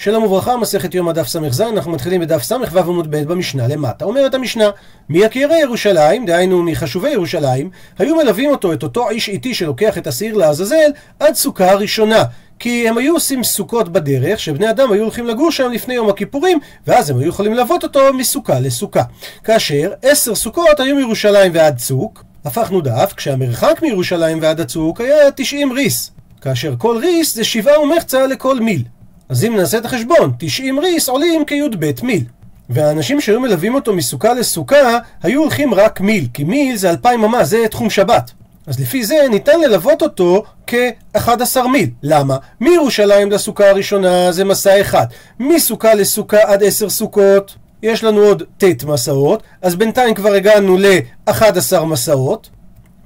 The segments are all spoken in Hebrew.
שלום וברכה, מסכת יום הדף ס"ז, אנחנו מתחילים בדף ס"ו עמוד ב' במשנה למטה. אומרת המשנה, מיקירי ירושלים, דהיינו מחשובי ירושלים, היו מלווים אותו, את אותו איש איטי שלוקח את השעיר לעזאזל, עד סוכה הראשונה. כי הם היו עושים סוכות בדרך, שבני אדם היו הולכים לגור שם לפני יום הכיפורים, ואז הם היו יכולים ללוות אותו מסוכה לסוכה. כאשר עשר סוכות היו מירושלים ועד צוק, הפכנו דף, כשהמרחק מירושלים ועד הצוק היה 90 ריס. כאשר כל ריס זה שבעה ומחצה לכל מיל. אז אם נעשה את החשבון, 90 ריס עולים כי"ב מיל. והאנשים שהיו מלווים אותו מסוכה לסוכה, היו הולכים רק מיל, כי מיל זה 2,000 אמה, זה תחום שבת. אז לפי זה ניתן ללוות אותו כ-11 מיל. למה? מירושלים לסוכה הראשונה זה מסע אחד. מסוכה לסוכה עד 10 סוכות יש לנו עוד ט' מסעות, אז בינתיים כבר הגענו ל-11 מסעות,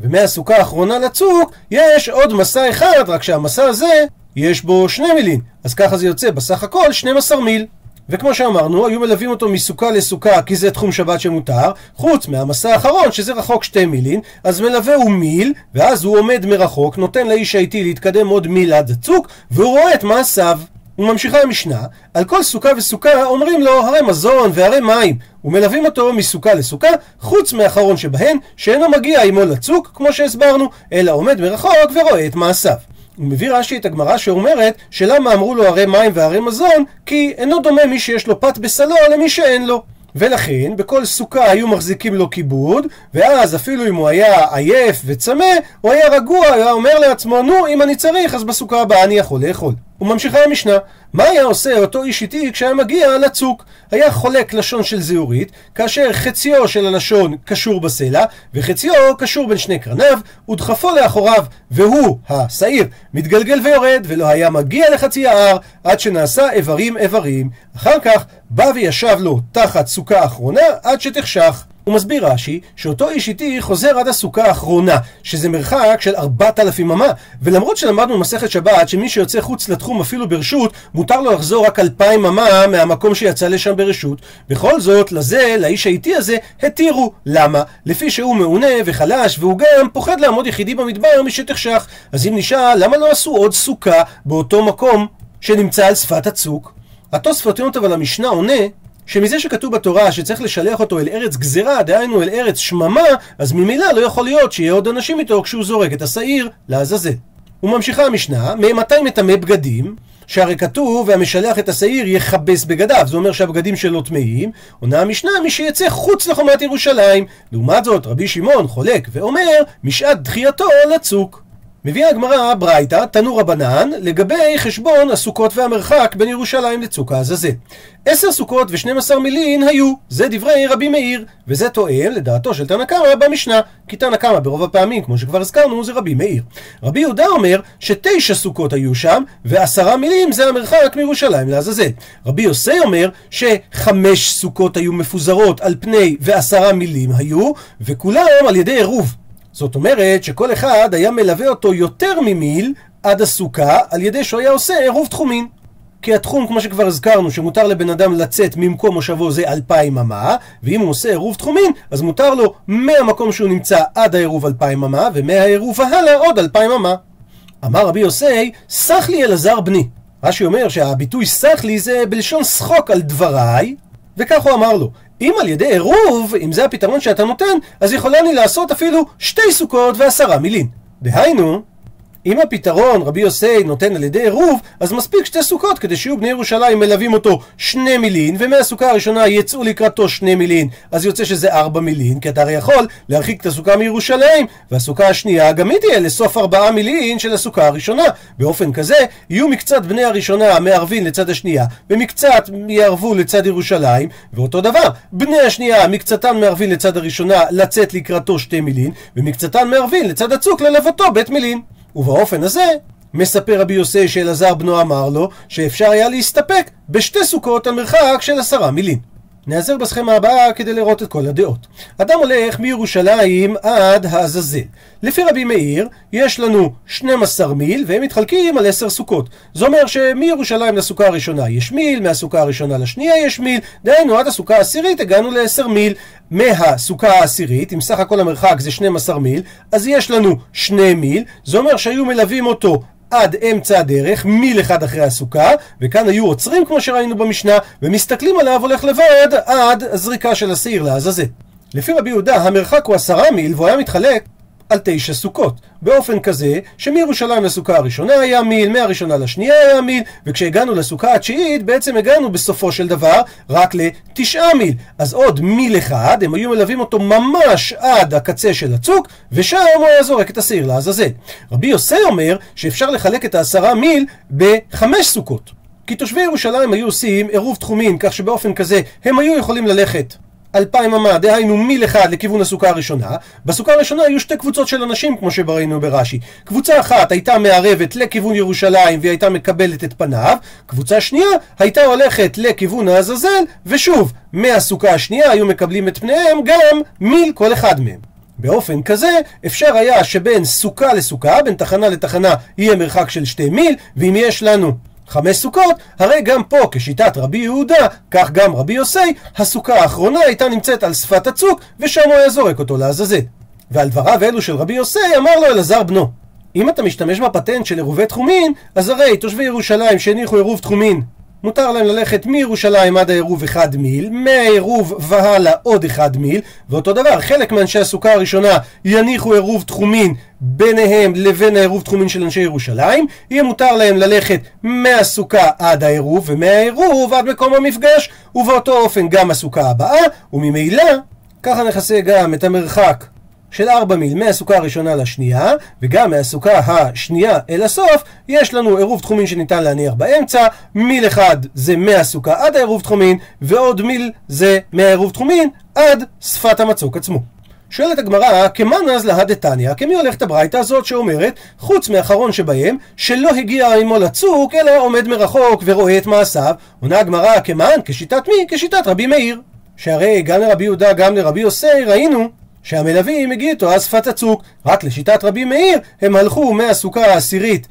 ומהסוכה האחרונה לצוק יש עוד מסע אחד, רק שהמסע הזה יש בו שני מילים, אז ככה זה יוצא בסך הכל 12 מיל. וכמו שאמרנו, היו מלווים אותו מסוכה לסוכה כי זה תחום שבת שמותר, חוץ מהמסע האחרון שזה רחוק שתי מילים, אז מלווה הוא מיל, ואז הוא עומד מרחוק, נותן לאיש האיטי להתקדם עוד מיל עד הצוק, והוא רואה את מעשיו. וממשיכה המשנה, על כל סוכה וסוכה אומרים לו הרי מזון והרי מים, ומלווים אותו מסוכה לסוכה, חוץ מאחרון שבהן, שאינו מגיע עמו לצוק, כמו שהסברנו, אלא עומד מרחוק ורואה את מעשיו. מביא רש"י את הגמרא שאומרת שלמה אמרו לו הרי מים והרי מזון כי אינו דומה מי שיש לו פת בסלו למי שאין לו. ולכן בכל סוכה היו מחזיקים לו כיבוד ואז אפילו אם הוא היה עייף וצמא הוא היה רגוע, היה אומר לעצמו נו אם אני צריך אז בסוכה הבאה אני יכול לאכול וממשיכה המשנה, מה היה עושה אותו איש איטי כשהיה מגיע לצוק? היה חולק לשון של זהורית, כאשר חציו של הלשון קשור בסלע, וחציו קשור בין שני קרניו, ודחפו לאחוריו, והוא, השעיר, מתגלגל ויורד, ולא היה מגיע לחצי ההר, עד שנעשה איברים איברים. אחר כך בא וישב לו תחת סוכה אחרונה, עד שתחשך. הוא מסביר רש"י שאותו איש איטי חוזר עד הסוכה האחרונה, שזה מרחק של ארבעת אלפים אמה, ולמרות שלמדנו במסכת שבת שמי שיוצא חוץ לתחום אפילו ברשות, מותר לו לחזור רק אלפיים אמה מהמקום שיצא לשם ברשות, בכל זאת, לזה, לאיש האיטי הזה, התירו. למה? לפי שהוא מעונה וחלש, והוא גם פוחד לעמוד יחידי במדבר משתחשך. אז אם נשאל, למה לא עשו עוד סוכה באותו מקום שנמצא על שפת הצוק? התוספות יונות אבל המשנה עונה שמזה שכתוב בתורה שצריך לשלח אותו אל ארץ גזירה, דהיינו אל ארץ שממה, אז ממילא לא יכול להיות שיהיה עוד אנשים איתו כשהוא זורק את השעיר לעזאזל. וממשיכה המשנה, ממתי מטמא בגדים? שהרי כתוב, והמשלח את השעיר יכבס בגדיו, זה אומר שהבגדים שלו טמאים. עונה המשנה, מי שיצא חוץ לחומת ירושלים. לעומת זאת, רבי שמעון חולק ואומר, משעת דחייתו לצוק. מביאה הגמרא ברייתא, תנו רבנן, לגבי חשבון הסוכות והמרחק בין ירושלים לצוק העזאזל. עשר סוכות ושנים עשר מילין היו, זה דברי רבי מאיר, וזה תואם לדעתו של תנא קמא במשנה, כי תנא קמא ברוב הפעמים, כמו שכבר הזכרנו, זה רבי מאיר. רבי יהודה אומר שתשע סוכות היו שם, ועשרה מילים זה המרחק מירושלים לעזאזל. רבי יוסי אומר שחמש סוכות היו מפוזרות על פני ועשרה מילים היו, וכולם על ידי עירוב. זאת אומרת שכל אחד היה מלווה אותו יותר ממיל עד הסוכה על ידי שהוא היה עושה עירוב תחומין. כי התחום, כמו שכבר הזכרנו, שמותר לבן אדם לצאת ממקום מושבו זה אלפיים אמה, ואם הוא עושה עירוב תחומין, אז מותר לו מהמקום שהוא נמצא עד העירוב אלפיים אמה, ומהעירוב והלאה עוד אלפיים אמה. אמר רבי יוסי, סח לי אלעזר בני. רש"י אומר שהביטוי סח לי זה בלשון שחוק על דבריי, וכך הוא אמר לו, אם על ידי עירוב, אם זה הפתרון שאתה נותן, אז יכולה לי לעשות אפילו שתי סוכות ועשרה מילים. דהיינו, אם הפתרון רבי יוסי נותן על ידי עירוב, אז מספיק שתי סוכות כדי שיהיו בני ירושלים מלווים אותו שני מילין, ומהסוכה הראשונה יצאו לקראתו שני מילין, אז יוצא שזה ארבע מילין, כי אתה הרי יכול להרחיק את הסוכה מירושלים, והסוכה השנייה גם היא תהיה לסוף ארבעה מילין של הסוכה הראשונה. באופן כזה, יהיו מקצת בני הראשונה מערבים לצד השנייה, ומקצת יערבו לצד ירושלים, ואותו דבר, בני השנייה מקצתן מערבים לצד הראשונה לצאת לקראתו שתי מילין, ומקצתן מערבים לצד הצוק ללוותו בית מילין. ובאופן הזה, מספר רבי יוסי שאלעזר בנו אמר לו, שאפשר היה להסתפק בשתי סוכות על מרחק של עשרה מילים. נעזר בסכמה הבאה כדי לראות את כל הדעות. אדם הולך מירושלים עד העזאזל. לפי רבי מאיר, יש לנו 12 מיל, והם מתחלקים על 10 סוכות. זה אומר שמירושלים לסוכה הראשונה יש מיל, מהסוכה הראשונה לשנייה יש מיל, דהיינו עד הסוכה העשירית הגענו ל-10 מיל. מהסוכה העשירית, אם סך הכל המרחק זה 12 מיל, אז יש לנו 2 מיל, זה אומר שהיו מלווים אותו עד אמצע הדרך, מיל אחד אחרי הסוכה, וכאן היו עוצרים כמו שראינו במשנה, ומסתכלים עליו הולך לבד עד הזריקה של השעיר לעזאזל. לפי רבי יהודה המרחק הוא עשרה מיל והוא היה מתחלק על תשע סוכות. באופן כזה שמירושלים לסוכה הראשונה היה מיל, מהראשונה לשנייה היה מיל, וכשהגענו לסוכה התשיעית בעצם הגענו בסופו של דבר רק לתשעה מיל. אז עוד מיל אחד, הם היו מלווים אותו ממש עד הקצה של הצוק, ושם הוא היה זורק את השעיר לעזאזל. רבי יוסי אומר שאפשר לחלק את העשרה מיל בחמש סוכות. כי תושבי ירושלים היו עושים עירוב תחומים, כך שבאופן כזה הם היו יכולים ללכת אלפיים אמה, דהיינו מיל אחד לכיוון הסוכה הראשונה. בסוכה הראשונה היו שתי קבוצות של אנשים, כמו שבראינו ברש"י. קבוצה אחת הייתה מערבת לכיוון ירושלים והיא הייתה מקבלת את פניו, קבוצה שנייה הייתה הולכת לכיוון העזאזל, ושוב, מהסוכה השנייה היו מקבלים את פניהם גם מיל כל אחד מהם. באופן כזה אפשר היה שבין סוכה לסוכה, בין תחנה לתחנה, יהיה מרחק של שתי מיל, ואם יש לנו חמש סוכות, הרי גם פה, כשיטת רבי יהודה, כך גם רבי יוסי, הסוכה האחרונה הייתה נמצאת על שפת הצוק, ושם הוא היה זורק אותו לעזאזל. ועל דבריו אלו של רבי יוסי, אמר לו אלעזר בנו. אם אתה משתמש בפטנט של עירובי תחומין, אז הרי תושבי ירושלים שהניחו עירוב תחומין מותר להם ללכת מירושלים עד העירוב אחד מיל, מהעירוב והלאה עוד אחד מיל, ואותו דבר, חלק מאנשי הסוכה הראשונה יניחו עירוב תחומין ביניהם לבין העירוב תחומין של אנשי ירושלים, יהיה מותר להם ללכת מהסוכה עד העירוב, ומהעירוב עד מקום המפגש, ובאותו אופן גם הסוכה הבאה, וממילא ככה נכסה גם את המרחק של ארבע מיל מהסוכה הראשונה לשנייה, וגם מהסוכה השנייה אל הסוף, יש לנו עירוב תחומין שניתן להניח באמצע, מיל אחד זה מהסוכה עד העירוב תחומין, ועוד מיל זה מהעירוב תחומין עד שפת המצוק עצמו. שואלת הגמרא, כמאן אז להא דתניא, כמי הולכת הברייתא הזאת שאומרת, חוץ מאחרון שבהם, שלא הגיע עמו לצוק, אלא עומד מרחוק ורואה את מעשיו, עונה הגמרא, כמאן, כשיטת מי? כשיטת רבי מאיר. שהרי גם לרבי יהודה, גם לרבי יוסי, ראינו שהמלווים הגיעו איתו על שפת הצוק. רק לשיטת רבי מאיר, הם הלכו מהסוכה העשירית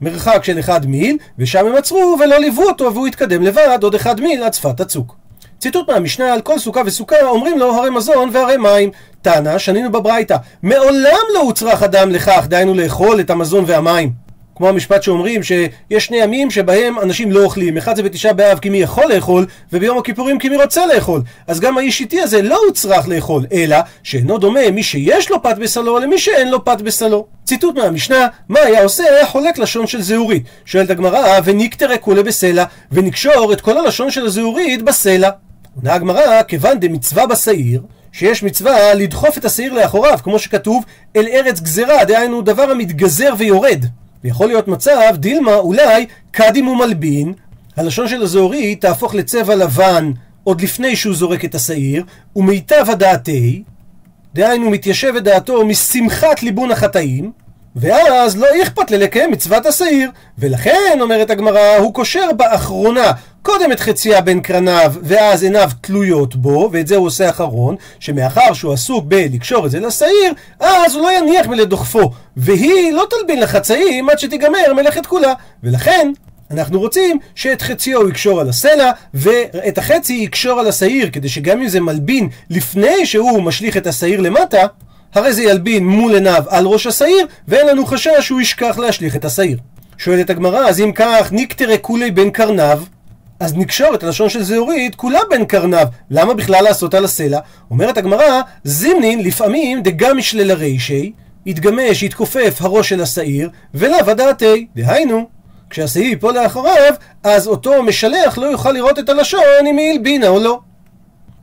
מרחק של אחד מיל, ושם הם עצרו ולא ליוו אותו, והוא התקדם לבד עוד אחד מיל עד שפת הצוק. ציטוט מהמשנה על כל סוכה וסוכה אומרים לו הרי מזון והרי מים. טענה, שנינו בברייתא, מעולם לא הוצרך אדם לכך, דהיינו לאכול את המזון והמים. כמו המשפט שאומרים שיש שני ימים שבהם אנשים לא אוכלים, אחד זה בתשעה באב כי מי יכול לאכול, וביום הכיפורים כי מי רוצה לאכול. אז גם האיש איטי הזה לא הוצרך לאכול, אלא שאינו דומה מי שיש לו פת בסלו למי שאין לו פת בסלו. ציטוט מהמשנה, מה היה עושה? היה חולק לשון של זהורית. שואלת הגמרא, וניקטרה כולה בסלע, ונקשור את כל הלשון של הזהורית בסלע. עונה הגמרא, כיוון דמצווה בשעיר, שיש מצווה לדחוף את השעיר לאחוריו, כמו שכתוב, אל ארץ גזרה, דהיינו דבר המתגזר ויורד. ויכול להיות מצב, דילמה, אולי, קדים ומלבין, הלשון של הזוהרי תהפוך לצבע לבן עוד לפני שהוא זורק את השעיר, ומיטב הדעתי, דהיינו מתיישבת דעתו משמחת ליבון החטאים, ואז לא אכפת ללקיים מצוות השעיר. ולכן, אומרת הגמרא, הוא קושר באחרונה קודם את חציה בין קרניו, ואז עיניו תלויות בו, ואת זה הוא עושה אחרון, שמאחר שהוא עסוק בלקשור את זה לשעיר, אז הוא לא יניח מלדוחפו, והיא לא תלבין לחצאים עד שתיגמר מלאכת כולה. ולכן, אנחנו רוצים שאת חציו הוא יקשור על הסלע, ואת החצי יקשור על השעיר, כדי שגם אם זה מלבין לפני שהוא משליך את השעיר למטה, הרי זה ילבין מול עיניו על ראש השעיר, ואין לנו חשש שהוא ישכח להשליך את השעיר. שואלת הגמרא, אז אם כך, ניקטרה כולי בין קרניו, אז נקשור את הלשון של זהורית כולה בין קרניו. למה בכלל לעשות על הסלע? אומרת הגמרא, זימנין לפעמים דגם משלל הרישי, יתגמש, יתכופף הראש של השעיר, ולאו הדעתי. דהיינו, כשהשעיר ייפול לאחריו, אז אותו משלח לא יוכל לראות את הלשון אם היא הלבינה או לא.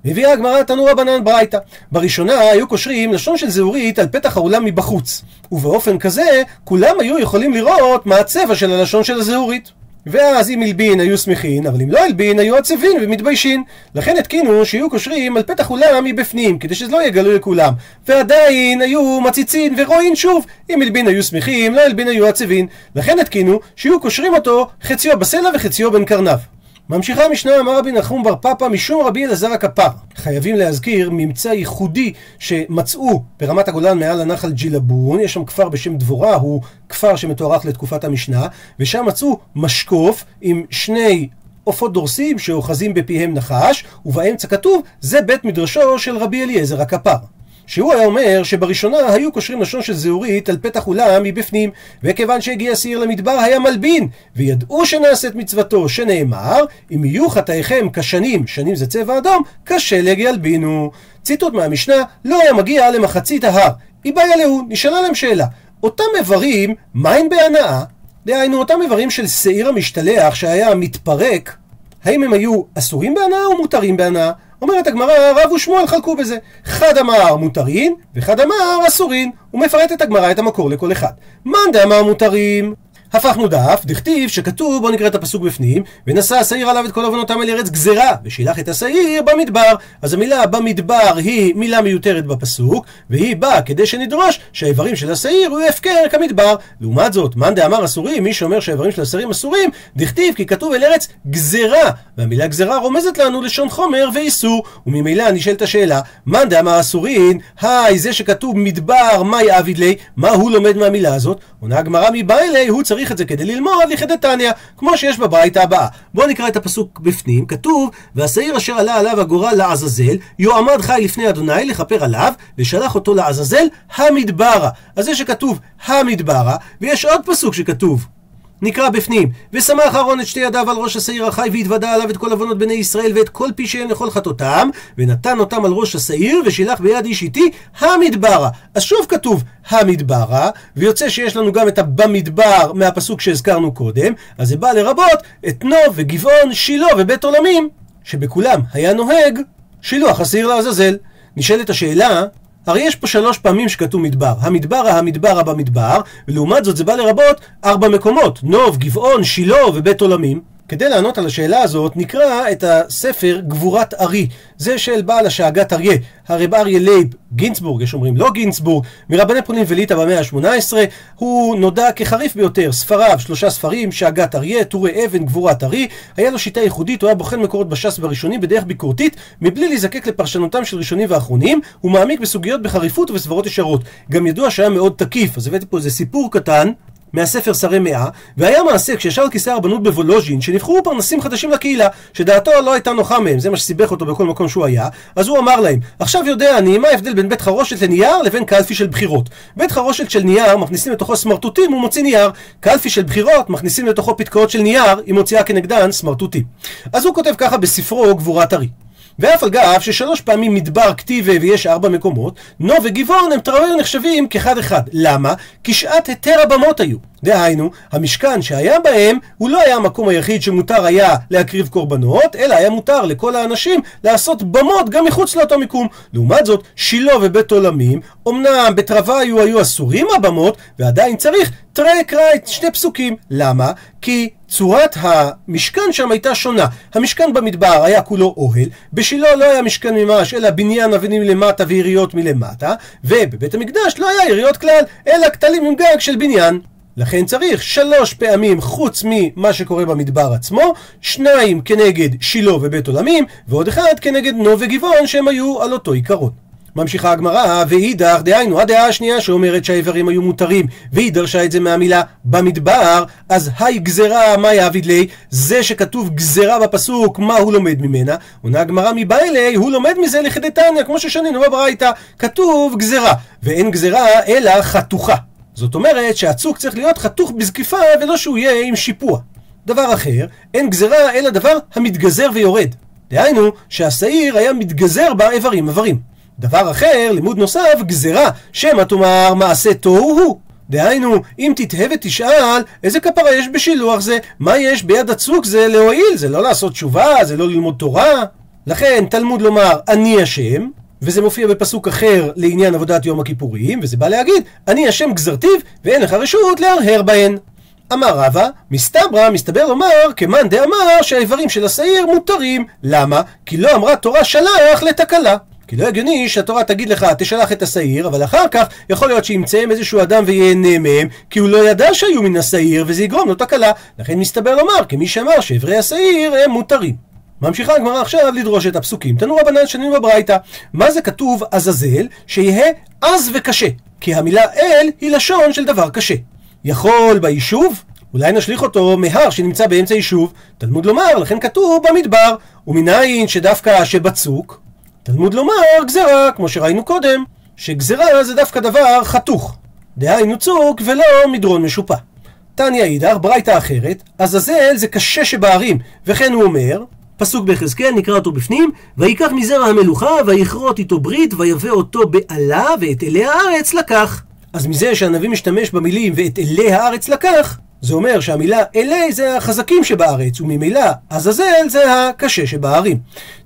מביאה הגמרא תנו רבנן ברייתא. בראשונה היו קושרים לשון של זהורית על פתח האולם מבחוץ. ובאופן כזה, כולם היו יכולים לראות מה הצבע של הלשון של הזהורית. ואז אם הלבין היו שמחין, אבל אם לא הלבין היו עצבים ומתביישין. לכן התקינו שיהיו קושרים על פתח אולם מבפנים, כדי שזה לא יהיה גלוי לכולם. ועדיין היו מציצין ורואים שוב. אם הלבין היו שמחים, לא הלבין היו עצבים. לכן התקינו שיהיו קושרים אותו חציו בסלע וחציו בין קרניו. ממשיכה המשנה אמר רבי נחום בר פפא משום רבי אלעזר הכפר. חייבים להזכיר ממצא ייחודי שמצאו ברמת הגולן מעל הנחל ג'ילבון, יש שם כפר בשם דבורה, הוא כפר שמתוארך לתקופת המשנה, ושם מצאו משקוף עם שני עופות דורסים שאוחזים בפיהם נחש, ובאמצע כתוב זה בית מדרשו של רבי אליעזר הכפר. שהוא היה אומר שבראשונה היו קושרים לשון של זהורית על פתח אולם מבפנים, וכיוון שהגיע שעיר למדבר היה מלבין, וידעו שנעשית מצוותו, שנאמר, אם יהיו חטאיכם כשנים, שנים זה צבע אדום, כשלג ילבינו. ציטוט מהמשנה, לא היה מגיע למחצית ההר. איבאי עליהו, נשאלה להם שאלה. אותם איברים, מהן בהנאה? דהיינו, אותם איברים של שעיר המשתלח שהיה מתפרק, האם הם היו אסורים בהנאה או מותרים בהנאה? אומרת הגמרא, רב ושמואל חלקו בזה. חד אמר מותרין, וחד אמר אסורין. ומפרטת הגמרא את המקור לכל אחד. מאן דאמר מותרים, הפכנו דף, דכתיב שכתוב, בוא נקרא את הפסוק בפנים, ונשא השעיר עליו את כל עוונותם אל ארץ גזרה, ושילח את השעיר במדבר. אז המילה במדבר היא מילה מיותרת בפסוק, והיא באה כדי שנדרוש שהאיברים של השעיר הוא הפקר כמדבר. לעומת זאת, מאן דאמר אסורים, מי שאומר שהאיברים של השעירים אסורים, דכתיב כי כתוב אל ארץ גזרה, והמילה גזרה רומזת לנו לשון חומר ואיסור, וממילא נשאלת השאלה, מאן דאמר אסורין, היי, זה שכתוב מדבר, מאי אביד לי, מה הוא לומד מהמילה הזאת? עונה הגמרא מבעילי, הוא צריך את זה כדי ללמוד לכדתניא, כמו שיש בברייתא הבאה. בואו נקרא את הפסוק בפנים, כתוב, והשעיר אשר עלה עליו הגורל לעזאזל, יועמד חי לפני אדוני לכפר עליו, ושלח אותו לעזאזל המדברה. אז זה שכתוב המדברה, ויש עוד פסוק שכתוב נקרא בפנים, ושמח אהרון את שתי ידיו על ראש השעיר החי והתוודה עליו את כל עוונות בני ישראל ואת כל פשעיהם לכל חטאותם ונתן אותם על ראש השעיר ושילח ביד איש איתי המדברה. אז שוב כתוב המדברה ויוצא שיש לנו גם את הבמדבר מהפסוק שהזכרנו קודם אז זה בא לרבות את נוב וגבעון, שילה ובית עולמים שבכולם היה נוהג שילוח השעיר לעזאזל. נשאלת השאלה הרי יש פה שלוש פעמים שכתוב מדבר. המדבר, המדבר, במדבר, ולעומת זאת זה בא לרבות ארבע מקומות. נוב, גבעון, שילה ובית עולמים. כדי לענות על השאלה הזאת, נקרא את הספר גבורת ארי. זה של בעל השאגת אריה, הרב אריה לייב גינסבורג, יש אומרים לא גינסבורג, מרבני פולין וליטא במאה ה-18, הוא נודע כחריף ביותר, ספריו, שלושה ספרים, שאגת אריה, טורי אבן, גבורת ארי, היה לו שיטה ייחודית, הוא היה בוחן מקורות בש"ס בראשונים בדרך ביקורתית, מבלי להזקק לפרשנותם של ראשונים ואחרונים, הוא מעמיק בסוגיות בחריפות ובסברות ישרות. גם ידוע שהיה מאוד תקיף, אז הבאתי פה איזה סיפור קטן. מהספר שרי מאה, והיה מעשה כשישב כיסא הרבנות בוולוז'ין, שנבחרו פרנסים חדשים לקהילה, שדעתו לא הייתה נוחה מהם, זה מה שסיבך אותו בכל מקום שהוא היה, אז הוא אמר להם, עכשיו יודע אני מה ההבדל בין בית חרושת לנייר לבין קלפי של בחירות. בית חרושת של נייר מכניסים לתוכו סמרטוטים, הוא מוציא נייר. קלפי של בחירות מכניסים לתוכו פתקאות של נייר, היא מוציאה כנגדן סמרטוטים. אז הוא כותב ככה בספרו גבורת ארי. ואף אגב ששלוש פעמים מדבר כתיבה ויש ארבע מקומות, נו וגבעון הם תראו נחשבים כאחד אחד. למה? כי שעת היתר הבמות היו. דהיינו, המשכן שהיה בהם, הוא לא היה המקום היחיד שמותר היה להקריב קורבנות, אלא היה מותר לכל האנשים לעשות במות גם מחוץ לאותו מיקום. לעומת זאת, שילה ובית עולמים, אמנם בתרווה היו, אסורים הבמות, ועדיין צריך אקרא את שני פסוקים. למה? כי צורת המשכן שם הייתה שונה. המשכן במדבר היה כולו אוהל, בשילה לא היה משכן ממש, אלא בניין אבנים מלמטה ויריות מלמטה, ובבית המקדש לא היה יריות כלל, אלא כתלים עם גג של בניין. לכן צריך שלוש פעמים חוץ ממה שקורה במדבר עצמו, שניים כנגד שילה ובית עולמים, ועוד אחד כנגד נו וגבעון שהם היו על אותו עיקרון. ממשיכה הגמרא, ואידך, דהיינו, הדעה השנייה שאומרת שהאיברים היו מותרים, והיא דרשה את זה מהמילה במדבר, אז היי גזרה, מה יעביד לי? זה שכתוב גזרה בפסוק, מה הוא לומד ממנה? עונה הגמרא מבעילי, הוא לומד מזה לכדתניא, כמו ששנינו בברייתא, כתוב גזרה, ואין גזרה אלא חתוכה. זאת אומרת שהצוק צריך להיות חתוך בזקיפה ולא שהוא יהיה עם שיפוע. דבר אחר, אין גזרה אלא דבר המתגזר ויורד. דהיינו שהשעיר היה מתגזר באיברים איברים. דבר אחר, לימוד נוסף, גזרה, שמא תאמר מעשה תוהו הוא. דהיינו, אם תתהה ותשאל, איזה כפרה יש בשילוח זה? מה יש ביד הצוק זה להועיל? זה לא לעשות תשובה? זה לא ללמוד תורה? לכן, תלמוד לומר, אני השם, וזה מופיע בפסוק אחר לעניין עבודת יום הכיפורים, וזה בא להגיד, אני השם גזרתיו, ואין לך רשות להרהר בהן. אמר רבא, מסתברא, מסתבר לומר, כמאן דאמר שהאיברים של השעיר מותרים. למה? כי לא אמרה תורה שלח לתקלה. כי לא הגיוני שהתורה תגיד לך, תשלח את השעיר, אבל אחר כך יכול להיות שימצאם איזשהו אדם וייהנה מהם, כי הוא לא ידע שהיו מן השעיר, וזה יגרום לו תקלה. לכן מסתבר לומר, כמי שאמר שאיברי השעיר הם מותרים. ממשיכה הגמרא עכשיו לדרוש את הפסוקים. תנו רבנן שנים בברייתא. מה זה כתוב עזאזל? שיהא עז וקשה. כי המילה אל היא לשון של דבר קשה. יכול ביישוב? אולי נשליך אותו מהר שנמצא באמצע יישוב. תלמוד לומר, לכן כתוב במדבר. ומנין שדווקא שבצוק? תלמוד לומר גזרה, כמו שראינו קודם. שגזרה זה דווקא דבר חתוך. דהיינו צוק ולא מדרון משופע. תניא אידך, ברייתא אחרת, עזאזל זה קשה שבערים, וכן הוא אומר, פסוק ביחזקאל, נקרא אותו בפנים, ויקח מזרע המלוכה, ויכרות איתו ברית, ויבא אותו בעלה, ואת אלי הארץ לקח. אז מזה שהנביא משתמש במילים ואת אלי הארץ לקח, זה אומר שהמילה אלי זה החזקים שבארץ, וממילא עזאזל זה הקשה שבערים.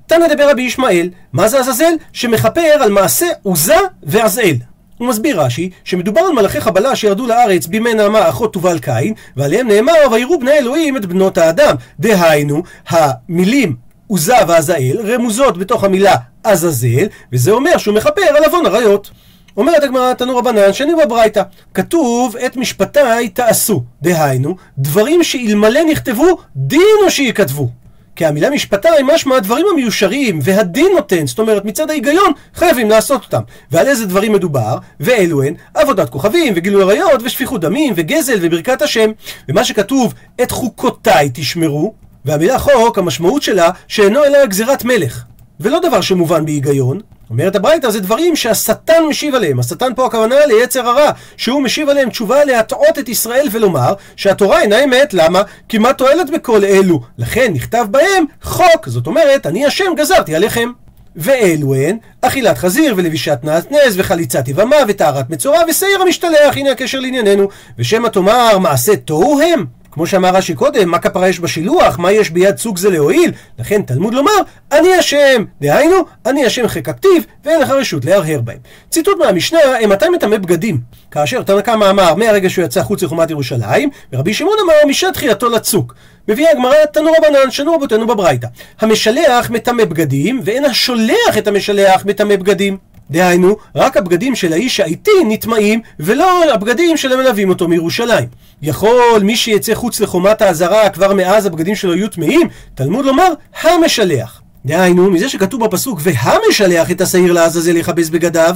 תנא דבר רבי ישמעאל, מה זה עזאזל? שמכפר על מעשה עוזה ועזאל. הוא מסביר רש"י, שמדובר על מלאכי חבלה שירדו לארץ בימי נעמה אחות תובל קין, ועליהם נאמר, ויראו בני אלוהים את בנות האדם. דהיינו, המילים עוזה ועזאל רמוזות בתוך המילה עזאזל, וזה אומר שהוא מכפר על עוון עריות. אומרת הגמרא תנו רבנן שני בברייתא, כתוב את משפטיי תעשו, דהיינו, דברים שאלמלא נכתבו, דין או שייכתבו. כי המילה משפטיי משמע הדברים המיושרים, והדין נותן, זאת אומרת מצד ההיגיון חייבים לעשות אותם. ועל איזה דברים מדובר? ואלו הן עבודת כוכבים, וגילוי עריות, ושפיכות דמים, וגזל, וברכת השם. ומה שכתוב, את חוקותיי תשמרו, והמילה חוק, המשמעות שלה, שאינו אלא גזירת מלך. ולא דבר שמובן בהיגיון, אומרת הברייתא זה דברים שהשטן משיב עליהם. השטן פה הכוונה ליצר הרע, שהוא משיב עליהם תשובה להטעות את ישראל ולומר שהתורה אינה אמת, למה? כי מה תועלת בכל אלו? לכן נכתב בהם חוק, זאת אומרת, אני השם גזרתי עליכם. ואלו הן אכילת חזיר ולבישת נענס וחליצת יבמה וטהרת מצורע ושעיר המשתלח, הנה הקשר לענייננו. ושמא תאמר מעשה תוהו הם? כמו שאמר רש"י קודם, מה כפרה יש בשילוח? מה יש ביד סוג זה להועיל? לכן תלמוד לומר, אני השם. דהיינו, אני השם חק הכתיב, ואין לך רשות להרהר בהם. ציטוט מהמשנה, אימתי מטמא בגדים? כאשר תנא קמא אמר, מהרגע שהוא יצא חוץ לחומת ירושלים, ורבי שמעון אמר, משעת תחילתו לצוק. מביאה הגמרא תנו רבנן, שנו רבותינו בברייתא. המשלח מטמא בגדים, ואין השולח את המשלח מטמא בגדים. דהיינו, רק הבגדים של האיש האיטי נטמעים, ולא הבגדים של המלווים אותו מירושלים. יכול מי שיצא חוץ לחומת האזהרה כבר מאז הבגדים שלו יהיו טמאים? תלמוד לומר, המשלח. דהיינו, מזה שכתוב בפסוק, והמשלח את השעיר לעזאזל יכבס בגדיו,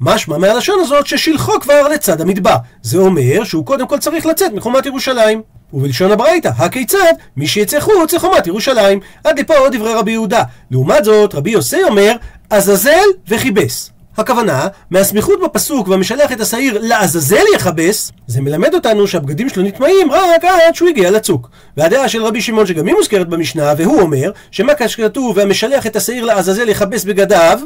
משמע מהלשון הזאת ששלחו כבר לצד המדבר. זה אומר שהוא קודם כל צריך לצאת מחומת ירושלים. ובלשון הברייתא, הכיצד? מי שיצא חוץ לחומת ירושלים. עד לפה דברי רבי יהודה. לעומת זאת, רבי יוסי אומר, עזאזל וכיבס. הכוונה, מהסמיכות בפסוק והמשלח את השעיר לעזאזל יכבס, זה מלמד אותנו שהבגדים שלו נטמעים רק עד שהוא הגיע לצוק. והדעה של רבי שמעון שגם היא מוזכרת במשנה, והוא אומר, שמה כתוב והמשלח את השעיר לעזאזל יכבס בגדיו,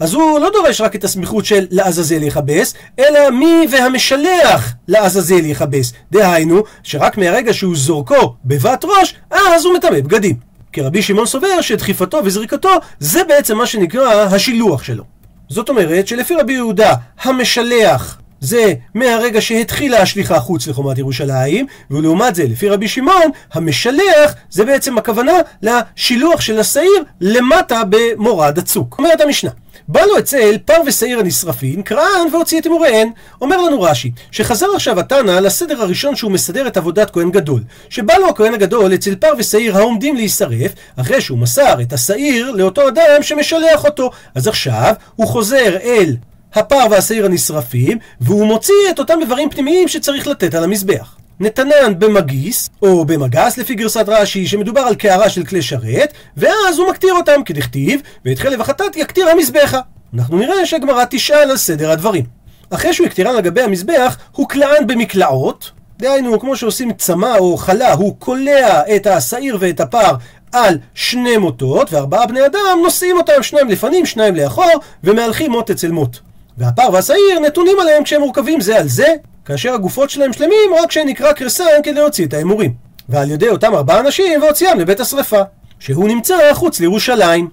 אז הוא לא דורש רק את הסמיכות של לעזאזל יכבס, אלא מי והמשלח לעזאזל יכבס. דהיינו, שרק מהרגע שהוא זורקו בבת ראש, אז הוא מטמא בגדים. כי רבי שמעון סובר שדחיפתו וזריקתו זה בעצם מה שנקרא השילוח שלו. זאת אומרת שלפי רבי יהודה המשלח זה מהרגע שהתחילה השליחה חוץ לחומת ירושלים, ולעומת זה, לפי רבי שמעון, המשלח זה בעצם הכוונה לשילוח של השעיר למטה במורד הצוק. אומרת המשנה, בא לו אצל פר ושעיר הנשרפין, קראן והוציא את אמוריהן. אומר לנו רש"י, שחזר עכשיו התנא לסדר הראשון שהוא מסדר את עבודת כהן גדול. שבא לו הכהן הגדול אצל פר ושעיר העומדים להישרף, אחרי שהוא מסר את השעיר לאותו אדם שמשלח אותו. אז עכשיו הוא חוזר אל הפר והשעיר הנשרפים, והוא מוציא את אותם איברים פנימיים שצריך לתת על המזבח. נתנן במגיס, או במגס לפי גרסת רש"י, שמדובר על קערה של כלי שרת, ואז הוא מקטיר אותם כדכתיב, ואת חלב החטאת יקטיר המזבחה. אנחנו נראה שהגמרא תשאל על סדר הדברים. אחרי שהוא יקטירן על גבי המזבח, הוא קלען במקלעות, דהיינו, כמו שעושים צמא או חלה, הוא קולע את השעיר ואת הפר על שני מוטות, וארבעה בני אדם נושאים אותם, שניים לפנים, שניים לאחור, ומהלכים מוט אצל מוט. והפר והשעיר נתונים עליהם כשהם מורכבים זה על זה, כאשר הגופות שלהם שלמים רק כשנקרא קרסן כדי להוציא את ההימורים. ועל ידי אותם ארבעה אנשים והוציאם לבית השרפה, שהוא נמצא חוץ לירושלים.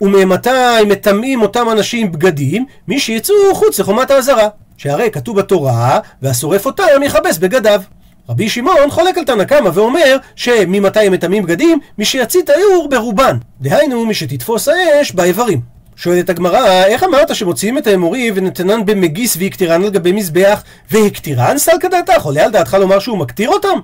וממתי מטמאים אותם אנשים בגדים? מי שיצאו חוץ לחומת האזהרה. שהרי כתוב בתורה, והשורף אותם יכבס בגדיו. רבי שמעון חולק על תנא קמא ואומר שממתי הם מטמאים בגדים? מי שיצית האור ברובן. דהיינו, מי שתתפוס האש באיברים. שואלת הגמרא, איך אמרת שמוציאים את האמורי ונתנן במגיס והקטירן על גבי מזבח, והקטירן סלקא דעתך? עולה על דעתך לומר שהוא מקטיר אותם?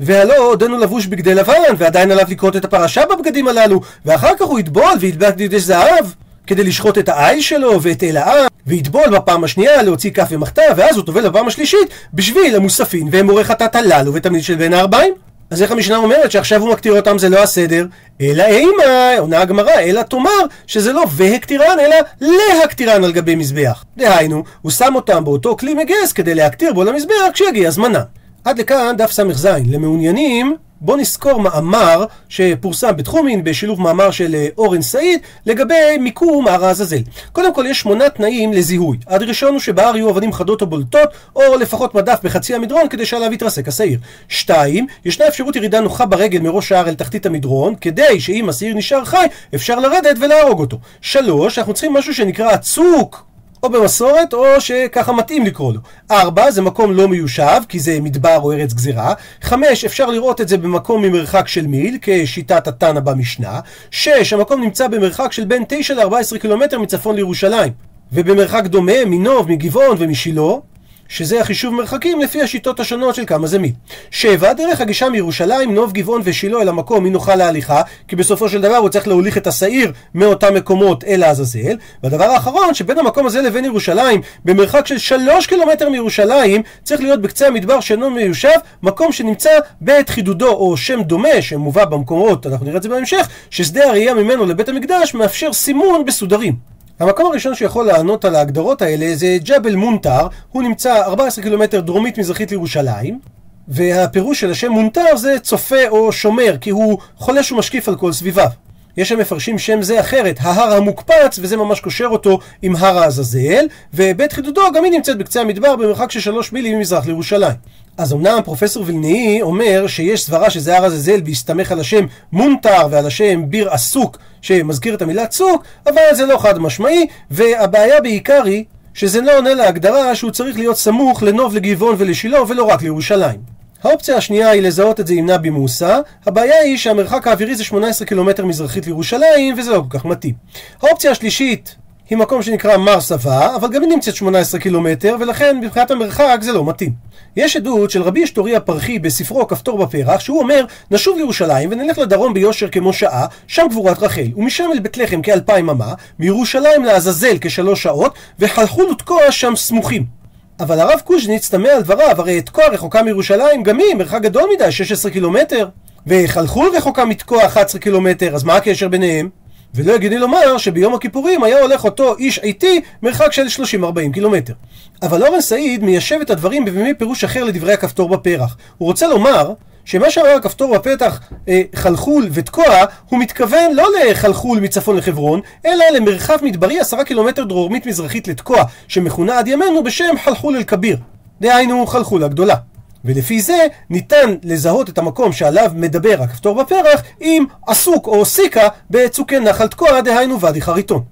והלא עודנו לבוש בגדי לבן, ועדיין עליו לקרות את הפרשה בבגדים הללו, ואחר כך הוא יטבול ויטבע גדידי זהב, כדי לשחוט את העיל שלו ואת אל העם, ויטבול בפעם השנייה להוציא כף ומחתה, ואז הוא טובל בפעם השלישית בשביל המוספין ואמורי חטאת הללו ותמיד של בין הארבעים. אז איך המשנה אומרת שעכשיו הוא מקטיר אותם זה לא הסדר? אלא אימה, עונה הגמרא, אלא תאמר שזה לא והקטירן, אלא להקטירן על גבי מזבח. דהיינו, הוא שם אותם באותו כלי מגס כדי להקטיר בו למזבח כשיגיע זמנם. עד לכאן דף ס"ז. למעוניינים, בואו נזכור מאמר שפורסם בתחומין בשילוב מאמר של אה, אורן סעיד לגבי מיקום הר העזאזל. קודם כל יש שמונה תנאים לזיהוי. הראשון הוא שבהר יהיו אבנים חדות או בולטות, או לפחות מדף בחצי המדרון כדי שעליו יתרסק השעיר. שתיים, ישנה אפשרות ירידה נוחה ברגל מראש ההר אל תחתית המדרון, כדי שאם השעיר נשאר חי, אפשר לרדת ולהרוג אותו. שלוש, אנחנו צריכים משהו שנקרא הצוק. או במסורת, או שככה מתאים לקרוא לו. ארבע, זה מקום לא מיושב, כי זה מדבר או ארץ גזירה. חמש, אפשר לראות את זה במקום ממרחק של מיל, כשיטת התנא במשנה. שש, המקום נמצא במרחק של בין 9 ל-14 קילומטר מצפון לירושלים. ובמרחק דומה מנוב, מגבעון ומשילו. שזה החישוב מרחקים לפי השיטות השונות של כמה זה מי. שבע, דרך הגישה מירושלים, נוב גבעון ושילה אל המקום, היא נוחה להליכה, כי בסופו של דבר הוא צריך להוליך את השעיר מאותם מקומות אל העזאזל. והדבר האחרון, שבין המקום הזה לבין ירושלים, במרחק של שלוש קילומטר מירושלים, צריך להיות בקצה המדבר שאינו מיושב, מקום שנמצא בעת חידודו, או שם דומה, שמובא במקומות, אנחנו נראה את זה בהמשך, ששדה הראייה ממנו לבית המקדש מאפשר סימון בסודרים. המקום הראשון שיכול לענות על ההגדרות האלה זה ג'בל מונטר, הוא נמצא 14 קילומטר דרומית מזרחית לירושלים, והפירוש של השם מונטר זה צופה או שומר, כי הוא חולש ומשקיף על כל סביביו. יש שמפרשים שם זה אחרת, ההר המוקפץ, וזה ממש קושר אותו עם הר העזאזל, ובית חידודו גם היא נמצאת בקצה המדבר במרחק של שלוש מילים ממזרח לירושלים. אז אמנם פרופסור וילנאי אומר שיש סברה שזה הר עזאזל בהסתמך על השם מונטר ועל השם ביר עסוק שמזכיר את המילה צוק, אבל זה לא חד משמעי, והבעיה בעיקר היא שזה לא עונה להגדרה שהוא צריך להיות סמוך לנוב לגבעון ולשילה ולא רק לירושלים. האופציה השנייה היא לזהות את זה עם נבי מוסא, הבעיה היא שהמרחק האווירי זה 18 קילומטר מזרחית לירושלים וזה לא כל כך מתאים. האופציה השלישית היא מקום שנקרא מר סבא, אבל גם היא נמצאת 18 קילומטר ולכן מבחינת המרחק זה לא מתאים. יש עדות של רבי אשתורי הפרחי בספרו כפתור בפרח, שהוא אומר, נשוב לירושלים ונלך לדרום ביושר כמו שעה, שם גבורת רחל, ומשם אל בית לחם כאלפיים אמה, מירושלים לעזאזל כשלוש שעות, וחלחול ותקוע שם סמוכים. אבל הרב קוז'ניץ תמה על דבריו, הרי תקוע רחוקה מירושלים, גם היא מרחק גדול מדי, 16 קילומטר. וחלחול רחוקה מתקוע 11 קילומטר, אז מה הקשר ביניהם? ולא הגיוני לומר שביום הכיפורים היה הולך אותו איש איטי מרחק של 30-40 קילומטר. אבל אורן סעיד מיישב את הדברים במי פירוש אחר לדברי הכפתור בפרח. הוא רוצה לומר שמה שאמר הכפתור בפתח אה, חלחול ותקוע, הוא מתכוון לא לחלחול מצפון לחברון, אלא למרחב מדברי עשרה קילומטר דרומית מזרחית לתקוע, שמכונה עד ימינו בשם חלחול אל-כביר. דהיינו חלחול הגדולה. ולפי זה ניתן לזהות את המקום שעליו מדבר הכפתור בפרח עם עסוק או סיקה בצוקי נחל תקוע, דהיינו ואדי חריטון.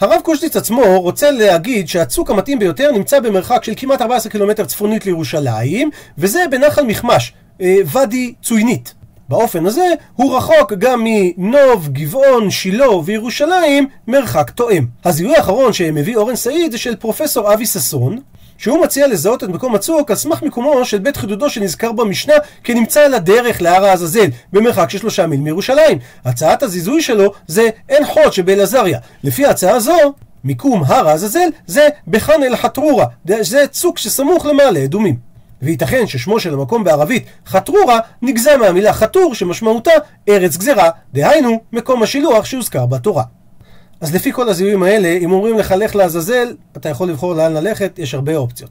הרב קושטיץ עצמו רוצה להגיד שהצוק המתאים ביותר נמצא במרחק של כמעט 14 קילומטר צפונית לירושלים, וזה בנחל מכמש, ואדי צוינית. באופן הזה הוא רחוק גם מנוב, גבעון, שילה וירושלים מרחק תואם. הזיהוי האחרון שמביא אורן סעיד זה של פרופסור אבי ששון, שהוא מציע לזהות את מקום הצוק על סמך מיקומו של בית חידודו שנזכר במשנה כנמצא על הדרך להר העזאזל במרחק של שלושה מיל מירושלים. הצעת הזיזוי שלו זה אין חוד שבאלעזריה. לפי ההצעה זו, מיקום הר העזאזל זה בחאן אל חטרורה, זה צוק שסמוך למעלה אדומים. וייתכן ששמו של המקום בערבית חטרורה נגזר מהמילה חטור שמשמעותה ארץ גזרה, דהיינו מקום השילוח שהוזכר בתורה. אז לפי כל הזיהויים האלה, אם אומרים לך לך לעזאזל, אתה יכול לבחור לאן ללכת, יש הרבה אופציות.